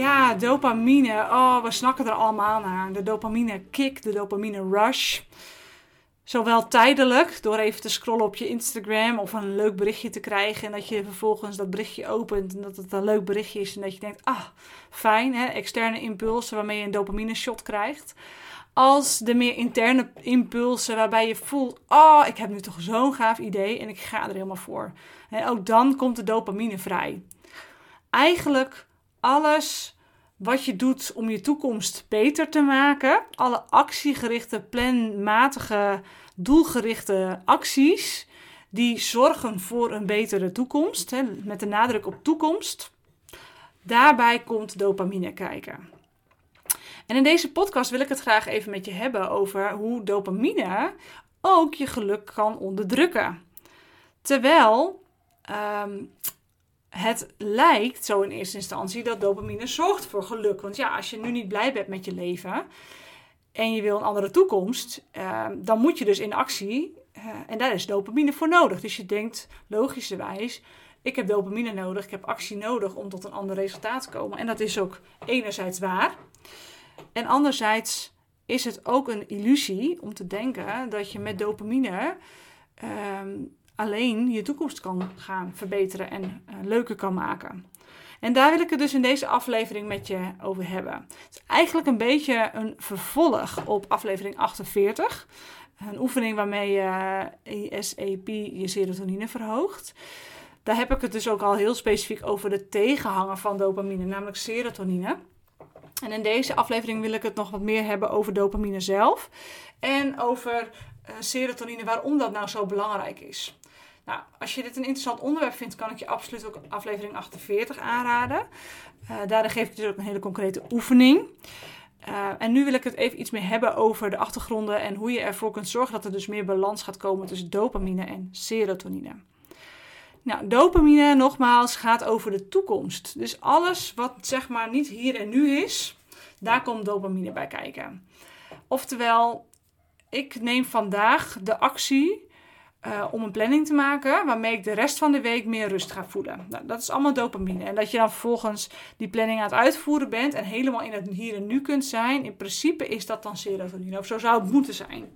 Ja, dopamine. Oh, we snakken er allemaal naar. De dopamine kick, de dopamine rush. Zowel tijdelijk, door even te scrollen op je Instagram of een leuk berichtje te krijgen. En dat je vervolgens dat berichtje opent en dat het een leuk berichtje is. En dat je denkt, ah, fijn, hè? externe impulsen waarmee je een dopamine shot krijgt. Als de meer interne impulsen waarbij je voelt, oh, ik heb nu toch zo'n gaaf idee en ik ga er helemaal voor. En ook dan komt de dopamine vrij. Eigenlijk alles wat je doet om je toekomst beter te maken, alle actiegerichte, planmatige, doelgerichte acties, die zorgen voor een betere toekomst, hè, met de nadruk op toekomst, daarbij komt dopamine kijken. En in deze podcast wil ik het graag even met je hebben over hoe dopamine ook je geluk kan onderdrukken. Terwijl ehm, het lijkt zo in eerste instantie dat dopamine zorgt voor geluk. Want ja, als je nu niet blij bent met je leven en je wil een andere toekomst, uh, dan moet je dus in actie. Uh, en daar is dopamine voor nodig. Dus je denkt logischerwijs, ik heb dopamine nodig, ik heb actie nodig om tot een ander resultaat te komen. En dat is ook enerzijds waar. En anderzijds is het ook een illusie om te denken dat je met dopamine ehm, alleen je toekomst kan gaan verbeteren en uh, leuker kan maken. En daar wil ik het dus in deze aflevering met je over hebben. Het is eigenlijk een beetje een vervolg op aflevering 48. Een oefening waarmee je ISAP, je serotonine, verhoogt. Daar heb ik het dus ook al heel specifiek over de tegenhanger van dopamine, namelijk serotonine. En in deze aflevering wil ik het nog wat meer hebben over dopamine zelf. En over uh, serotonine, waarom dat nou zo belangrijk is. Nou, als je dit een interessant onderwerp vindt, kan ik je absoluut ook aflevering 48 aanraden. Uh, daarin geef ik dus ook een hele concrete oefening. Uh, en nu wil ik het even iets meer hebben over de achtergronden en hoe je ervoor kunt zorgen dat er dus meer balans gaat komen tussen dopamine en serotonine. Nou, dopamine, nogmaals, gaat over de toekomst. Dus alles wat zeg maar niet hier en nu is, daar komt dopamine bij kijken. Oftewel, ik neem vandaag de actie uh, om een planning te maken waarmee ik de rest van de week meer rust ga voelen. Nou, dat is allemaal dopamine. En dat je dan vervolgens die planning aan het uitvoeren bent en helemaal in het hier en nu kunt zijn. In principe is dat dan serotonine, of zo zou het moeten zijn.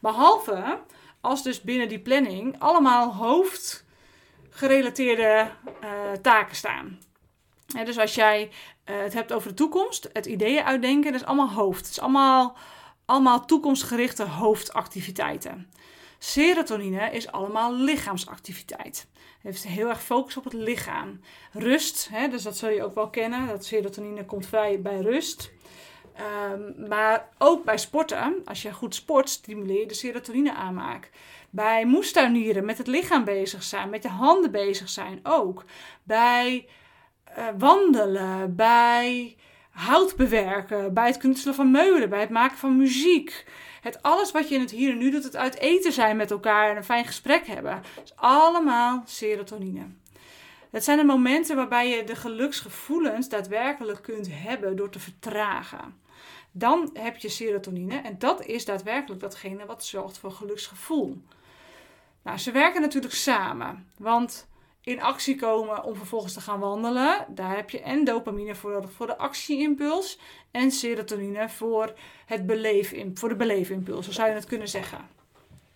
Behalve als dus binnen die planning allemaal hoofdgerelateerde uh, taken staan. dus als jij uh, het hebt over de toekomst, het ideeën uitdenken, dat is allemaal hoofd. Het is allemaal, allemaal toekomstgerichte hoofdactiviteiten. Serotonine is allemaal lichaamsactiviteit. Heeft heel erg focus op het lichaam. Rust, hè, dus dat zul je ook wel kennen. Dat serotonine komt vrij bij rust. Um, maar ook bij sporten, als je goed sport, stimuleer je de serotonine aanmaak. Bij moestuinieren, met het lichaam bezig zijn, met je handen bezig zijn ook. Bij uh, wandelen, bij hout bewerken, bij het knutselen van meubelen, bij het maken van muziek. Het alles wat je in het hier en nu doet, het uit eten zijn met elkaar en een fijn gesprek hebben, is allemaal serotonine. Het zijn de momenten waarbij je de geluksgevoelens daadwerkelijk kunt hebben door te vertragen. Dan heb je serotonine en dat is daadwerkelijk datgene wat zorgt voor geluksgevoel. Nou, ze werken natuurlijk samen, want in actie komen om vervolgens te gaan wandelen. Daar heb je en dopamine voor nodig voor de actieimpuls en serotonine voor, het beleef, voor de beleefimpuls, zo zou je het kunnen zeggen.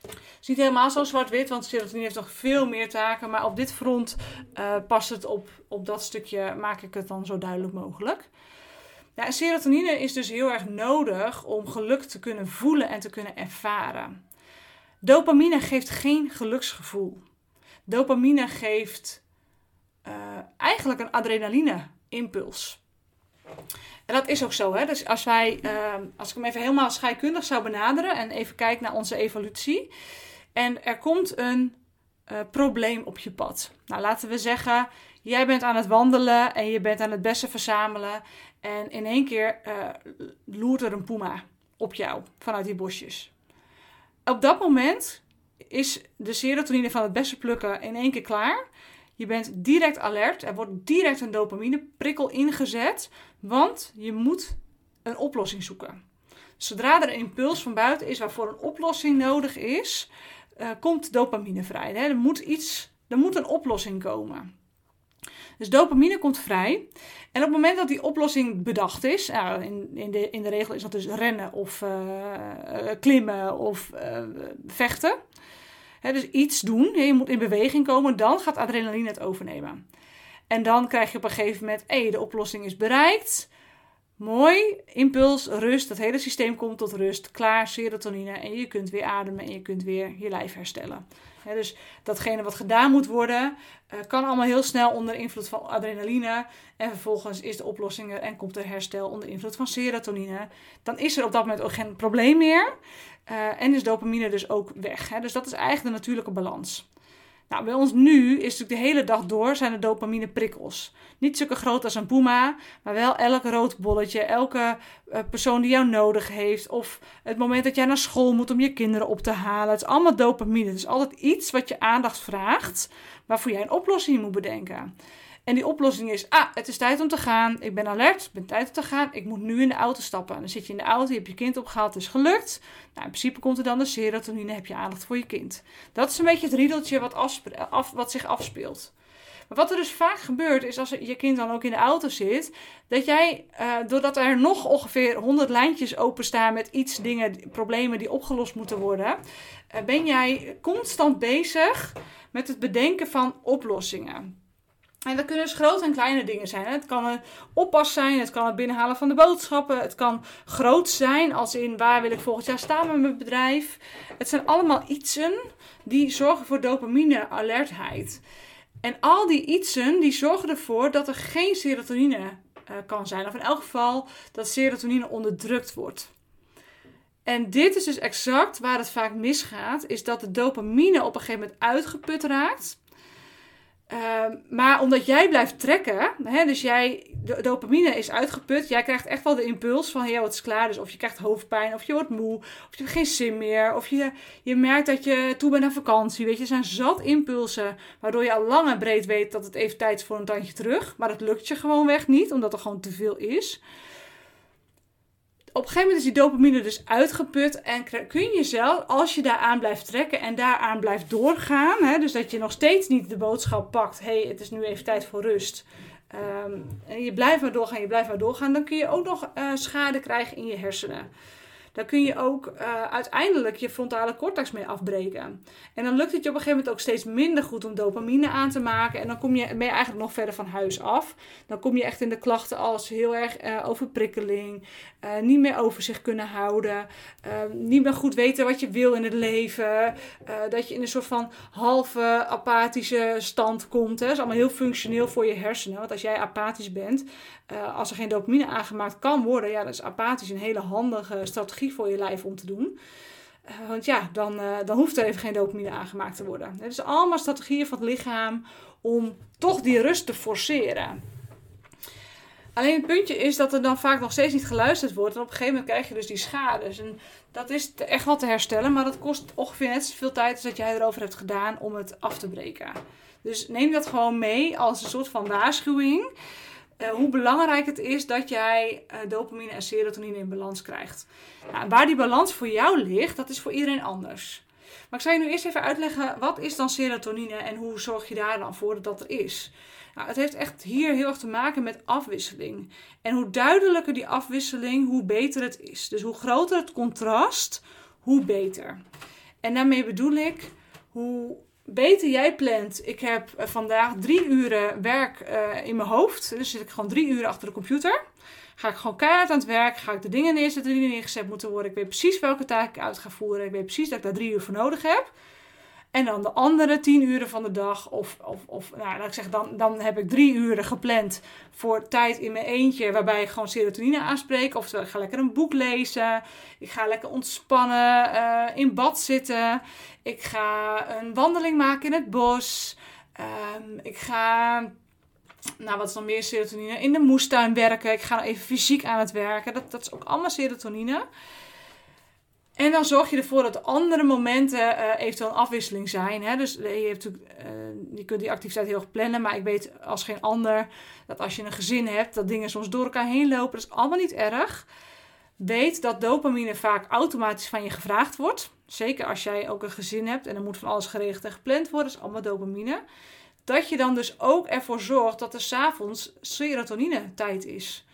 Het is niet helemaal zo zwart-wit, want serotonine heeft nog veel meer taken. Maar op dit front uh, past het op, op dat stukje, maak ik het dan zo duidelijk mogelijk. Ja, serotonine is dus heel erg nodig om geluk te kunnen voelen en te kunnen ervaren. Dopamine geeft geen geluksgevoel. Dopamine geeft uh, eigenlijk een adrenaline-impuls. En dat is ook zo. Hè? Dus als wij, uh, als ik hem even helemaal scheikundig zou benaderen en even kijk naar onze evolutie. En er komt een uh, probleem op je pad. Nou, laten we zeggen, jij bent aan het wandelen en je bent aan het bessen verzamelen. En in één keer uh, loert er een puma op jou vanuit die bosjes. Op dat moment is de serotonine van het bessen plukken in één keer klaar. Je bent direct alert. Er wordt direct een dopamine prikkel ingezet. Want je moet een oplossing zoeken. Zodra er een impuls van buiten is waarvoor een oplossing nodig is, uh, komt dopamine vrij. Hè? Er moet iets, er moet een oplossing komen. Dus dopamine komt vrij. En op het moment dat die oplossing bedacht is, in, in, de, in de regel is dat dus rennen of uh, klimmen of uh, vechten. dus iets doen, je moet in beweging komen, dan gaat adrenaline het overnemen. En dan krijg je op een gegeven moment, hé, de oplossing is bereikt. Mooi, impuls, rust, het hele systeem komt tot rust, klaar, serotonine en je kunt weer ademen en je kunt weer je lijf herstellen. Dus datgene wat gedaan moet worden, uh, kan allemaal heel snel onder invloed van adrenaline en vervolgens is de oplossing er en komt er herstel onder invloed van serotonine. Dan is er op dat moment ook geen probleem meer uh, en is dopamine dus ook weg. Dus dat is eigenlijk de natuurlijke balans. Nou, bij ons nu is natuurlijk de hele dag door zijn de dopamine prikkels. Niet zulke groot als een puma, maar wel elk rood bolletje, elke uh, persoon die jou nodig heeft. Of het moment dat jij naar school moet om je kinderen op te halen. Het is allemaal dopamine. Het is altijd iets wat je aandacht vraagt, waarvoor jij een oplossing moet bedenken. En die oplossing is, ah, het is tijd om te gaan. Ik ben alert, het is tijd om te gaan. Ik moet nu in de auto stappen. dan zit je in de auto, je hebt je kind opgehaald, het is gelukt. Nou, in principe komt er dan de serotonine, heb je aandacht voor je kind. Dat is een beetje het riedeltje wat, af, wat zich afspeelt. Maar wat er dus vaak gebeurt, is als je kind dan ook in de auto zit, dat jij, uh, doordat er nog ongeveer 100 lijntjes openstaan met iets, dingen, problemen die opgelost moeten worden, uh, ben jij constant bezig met het bedenken van oplossingen. En dat kunnen dus grote en kleine dingen zijn. Het kan een oppas zijn, het kan het binnenhalen van de boodschappen, het kan groot zijn, als in waar wil ik volgend jaar staan met mijn bedrijf. Het zijn allemaal ietsen die zorgen voor dopamine alertheid. En al die ietsen die zorgen ervoor dat er geen serotonine uh, kan zijn. Of in elk geval dat serotonine onderdrukt wordt. En dit is dus exact waar het vaak misgaat, is dat de dopamine op een gegeven moment uitgeput raakt. Ehm, maar omdat jij blijft trekken, hè, dus jij, de dopamine is uitgeput, jij krijgt echt wel de impuls van, ja, het is klaar. Dus of je krijgt hoofdpijn, of je wordt moe, of je hebt geen zin meer, of je, je merkt dat je toe bent aan vakantie. Weet je, er zijn zat impulsen, waardoor je al lang en breed weet dat het even tijd is voor een tandje terug. Maar dat lukt je gewoon weg niet, omdat er gewoon te veel is op een gegeven moment is die dopamine dus uitgeput en kun je jezelf, als je daaraan blijft trekken en daaraan blijft doorgaan, hè, dus dat je nog steeds niet de boodschap pakt, hey, het is nu even tijd voor rust. Um, en je blijft maar doorgaan, je blijft maar doorgaan, dan kun je ook nog uh, schade krijgen in je hersenen dan kun je ook uh, uiteindelijk je frontale cortex mee afbreken. En dan lukt het je op een gegeven moment ook steeds minder goed om dopamine aan te maken. En dan kom je, ben eigenlijk nog verder van huis af. Dan kom je echt in de klachten als heel erg uh, overprikkeling, uh, niet meer overzicht kunnen houden, niet meer goed weten wat je wil in het leven. dat je in een soort van halve apathische stand komt. Hè. Dat is allemaal heel functioneel voor je hersenen. Want als jij apathisch bent, als er geen dopamine aangemaakt kan worden, ja, dan is apathisch een hele handige strategie voor je lijf om te doen. Uh, want ja, dan, uh, dan hoeft er even geen dopamine aangemaakt te worden. Het is allemaal strategieën van het lichaam om toch die rust te forceren. Alleen het puntje is dat er dan vaak nog steeds niet geluisterd wordt. En op een gegeven moment krijg je dus die schades. En dat is echt wel te herstellen, maar dat kost ongeveer net zoveel tijd als dat jij erover hebt gedaan om het af te breken. Dus neem dat gewoon mee als een soort van waarschuwing. Uh, hoe belangrijk het is dat jij uh, dopamine en serotonine in balans krijgt. Nou, waar die balans voor jou ligt, dat is voor iedereen anders. Maar ik zal je nu eerst even uitleggen, wat is dan serotonine en hoe zorg je daar dan voor dat dat er is? Nou, het heeft echt hier heel erg te maken met afwisseling. En hoe duidelijker die afwisseling, hoe beter het is. Dus hoe groter het contrast, hoe beter. En daarmee bedoel ik, hoe beter jij plant. Ik heb eh, vandaag drie uren werk uh, in mijn hoofd. Dus zit ik gewoon drie uur achter de computer. Ga ik gewoon keihard aan het werk. Ga ik de dingen neerzetten die neergezet moeten worden. Ik weet precies welke taak ik uit ga voeren. Ik weet precies dat ik daar drie uur voor nodig heb. En dan de andere tien uren van de dag, of, of, of nou, laat ik zeggen, dan, dan heb ik drie uren gepland voor tijd in mijn eentje, waarbij ik gewoon serotonine aanspreek. Oftewel, ik ga lekker een boek lezen. Ik ga lekker ontspannen, uh, in bad zitten. Ik ga een wandeling maken in het bos. Um, ik ga, nou wat is dan meer serotonine? In de moestuin werken. Ik ga even fysiek aan het werken. Dat, dat is ook allemaal serotonine. En dan zorg je ervoor dat andere momenten uh, eventueel een afwisseling zijn. Hè? Dus je, hebt, uh, je kunt die activiteit heel erg plannen. Maar ik weet als geen ander dat als je een gezin hebt, dat dingen soms door elkaar heen lopen. Dat is allemaal niet erg. Weet dat dopamine vaak automatisch van je gevraagd wordt. Zeker als jij ook een gezin hebt en er moet van alles geregeld en gepland worden. Dat is allemaal dopamine. dat je dan dus ook ervoor zorgt dat er s'avonds serotonine tijd is.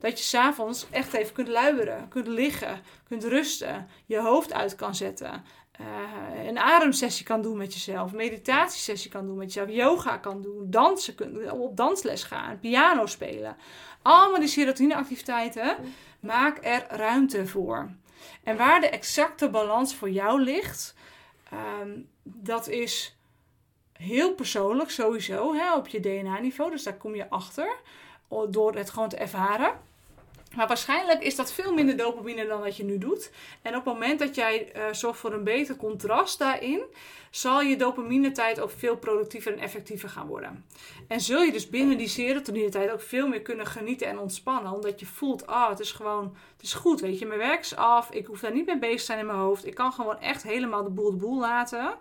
Dat je s'avonds echt even kunt luieren, kunt liggen, kunt rusten, je hoofd uit kan zetten. Uh, een ademsessie kan doen met jezelf, meditatiesessie kan doen met jezelf, yoga kan doen, dansen, op dansles gaan, piano spelen. Allemaal die serotonineactiviteiten, maak er ruimte voor. En waar de exacte balans voor jou ligt, um, dat is heel persoonlijk sowieso hè, op je DNA-niveau. Dus daar kom je achter door het gewoon te ervaren. Maar waarschijnlijk is dat veel minder dopamine dan wat je nu doet. En op het moment dat jij uh, zorgt voor een beter contrast daarin, zal je dopamine-tijd ook veel productiever en effectiever gaan worden. En zul je dus binnen die serotonine-tijd ook veel meer kunnen genieten en ontspannen. Omdat je voelt, ah, het is gewoon, het is goed, weet je. Mijn werk is af, ik hoef daar niet mee bezig te zijn in mijn hoofd. Ik kan gewoon echt helemaal de boel de boel laten.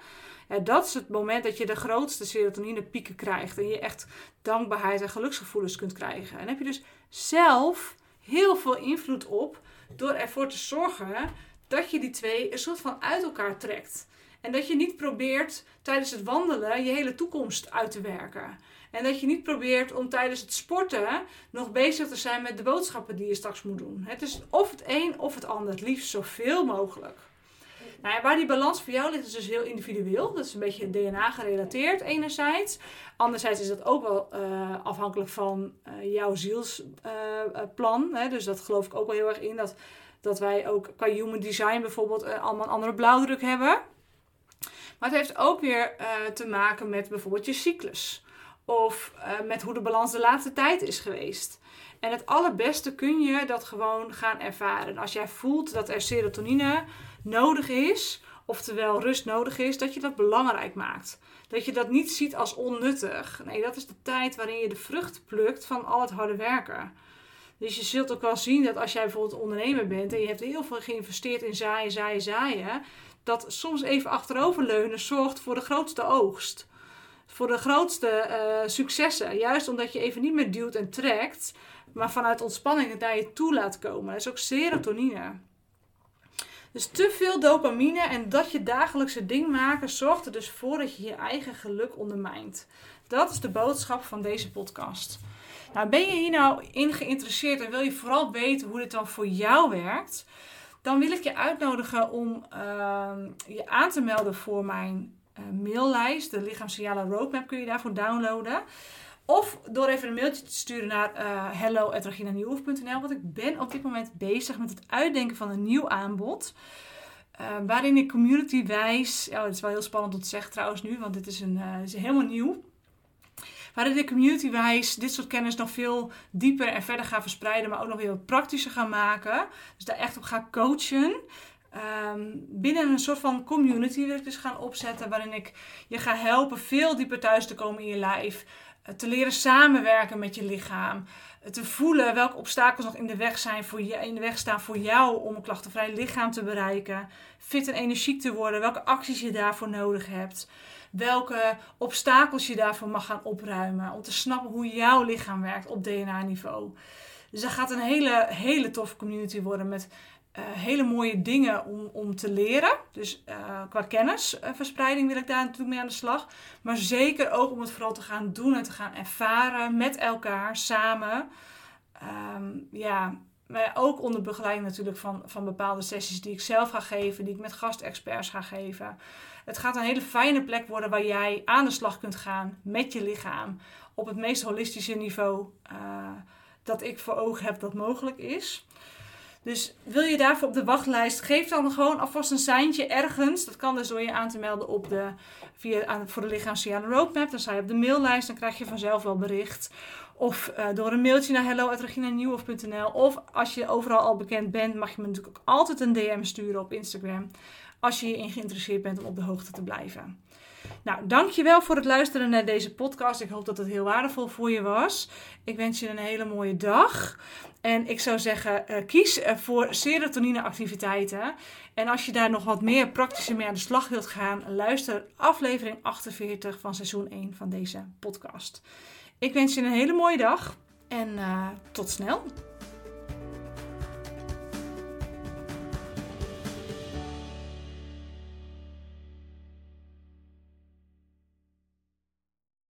Ja, dat is het moment dat je de grootste serotonine pieken krijgt. En je echt dankbaarheid en geluksgevoelens kunt krijgen. En heb je dus zelf heel veel invloed op door ervoor te zorgen dat je die twee een soort van uit elkaar trekt. En dat je niet probeert tijdens het wandelen je hele toekomst uit te werken. En dat je niet probeert om tijdens het sporten nog bezig te zijn met de boodschappen die je straks moet doen. Het is of het een of het ander, het liefst zoveel mogelijk. Nou ja, waar die balans voor jou ligt is dus heel individueel. Dat is een beetje DNA gerelateerd enerzijds. Anderzijds is dat ook wel uh, afhankelijk van uh, jouw zielsplan. Uh, dus dat geloof ik ook wel heel erg in. Dat, dat wij ook qua human design bijvoorbeeld allemaal een andere blauwdruk hebben. Maar het heeft ook weer te maken met bijvoorbeeld je cyclus. Of met hoe de balans de laatste tijd is geweest. En het allerbeste kun je dat gewoon gaan ervaren. Als jij voelt dat er serotonine nodig is, oftewel rust nodig is, dat je dat belangrijk maakt. Dat je dat niet ziet als onnuttig. Nee, dat is de tijd waarin je de vrucht plukt van al het harde werken. Dus je zult ook wel zien dat als jij bijvoorbeeld ondernemer bent en je hebt heel veel geïnvesteerd in zaaien, zaaien, zaaien, dat soms even achteroverleunen zorgt voor de grootste oogst. Voor de grootste uh, successen. Juist omdat je even niet meer duwt en trekt, maar vanuit ontspanning het naar je toe laat komen. Dat is ook serotonine. Dus te veel dopamine en dat je dagelijkse ding maken zorgt er dus voor dat je je eigen geluk ondermijnt. Dat is de boodschap van deze podcast. Nou, ben je hier nou in geïnteresseerd en wil je vooral weten hoe dit dan voor jou werkt? Dan wil ik je uitnodigen om ehm, je aan te melden voor mijn uh, maillijst. De lichaamssignalen roadmap kun je daarvoor downloaden. Of door even een mailtje te sturen naar uh, eh, hello.reginanieuwhof.nl. Want ik ben op dit moment bezig met het uitdenken van een nieuw aanbod. Uh, waarin ik community-wijs... Ja, het is wel heel spannend om te zeggen trouwens nu, want dit is, een, uh, is helemaal nieuw. Waarin ik community-wijs dit soort kennis nog veel dieper en verder ga verspreiden. Maar ook nog weer wat praktischer ga maken. Dus daar echt op ga coachen. Um, binnen een soort van community wil ik dus gaan opzetten. Waarin ik je ga helpen veel dieper thuis te komen in je lijf te leren samenwerken met je lichaam. Te voelen welke obstakels nog in de weg, zijn voor je, in de weg staan voor jou om een klachtenvrij lichaam te bereiken. Fit en energiek te worden. Welke acties je daarvoor nodig hebt. Welke obstakels je daarvoor mag gaan opruimen. Om te snappen hoe jouw lichaam werkt op DNA-niveau. Dus dat gaat een hele, hele toffe community worden met uh, hele mooie dingen om, om te leren. Dus uh, qua kennisverspreiding wil ik daar natuurlijk mee aan de slag. Maar zeker ook om het vooral te gaan doen en te gaan ervaren met elkaar samen. Um, ja, maar ook onder begeleiding natuurlijk van, van bepaalde sessies die ik zelf ga geven, die ik met gastexperts ga geven. Het gaat een hele fijne plek worden waar jij aan de slag kunt gaan met je lichaam op het meest holistische niveau uh, dat ik voor ogen heb dat mogelijk is. Dus wil je daarvoor op de wachtlijst, geef dan gewoon alvast een seintje ergens. Dat kan dus door je aan te melden op de, via, aan, voor de roadmap. Dan sta je op de maillijst, dan krijg je vanzelf wel bericht. Of uh, door een mailtje naar hello.reginanieuwhof.nl. Of als je overal al bekend bent, mag je me natuurlijk ook altijd een DM sturen op Instagram. Als je hierin geïnteresseerd bent om op de hoogte te blijven. Nou, dankjewel voor het luisteren naar deze podcast. Ik hoop dat het heel waardevol voor je was. Ik wens je een hele mooie dag. En ik zou zeggen, uh, kies uh, voor serotonine-activiteiten. En als je daar nog wat meer praktischer mee aan de slag wilt gaan, luister aflevering 48 van seizoen 1 van deze podcast. Ik wens je een hele mooie dag en uh, tot snel.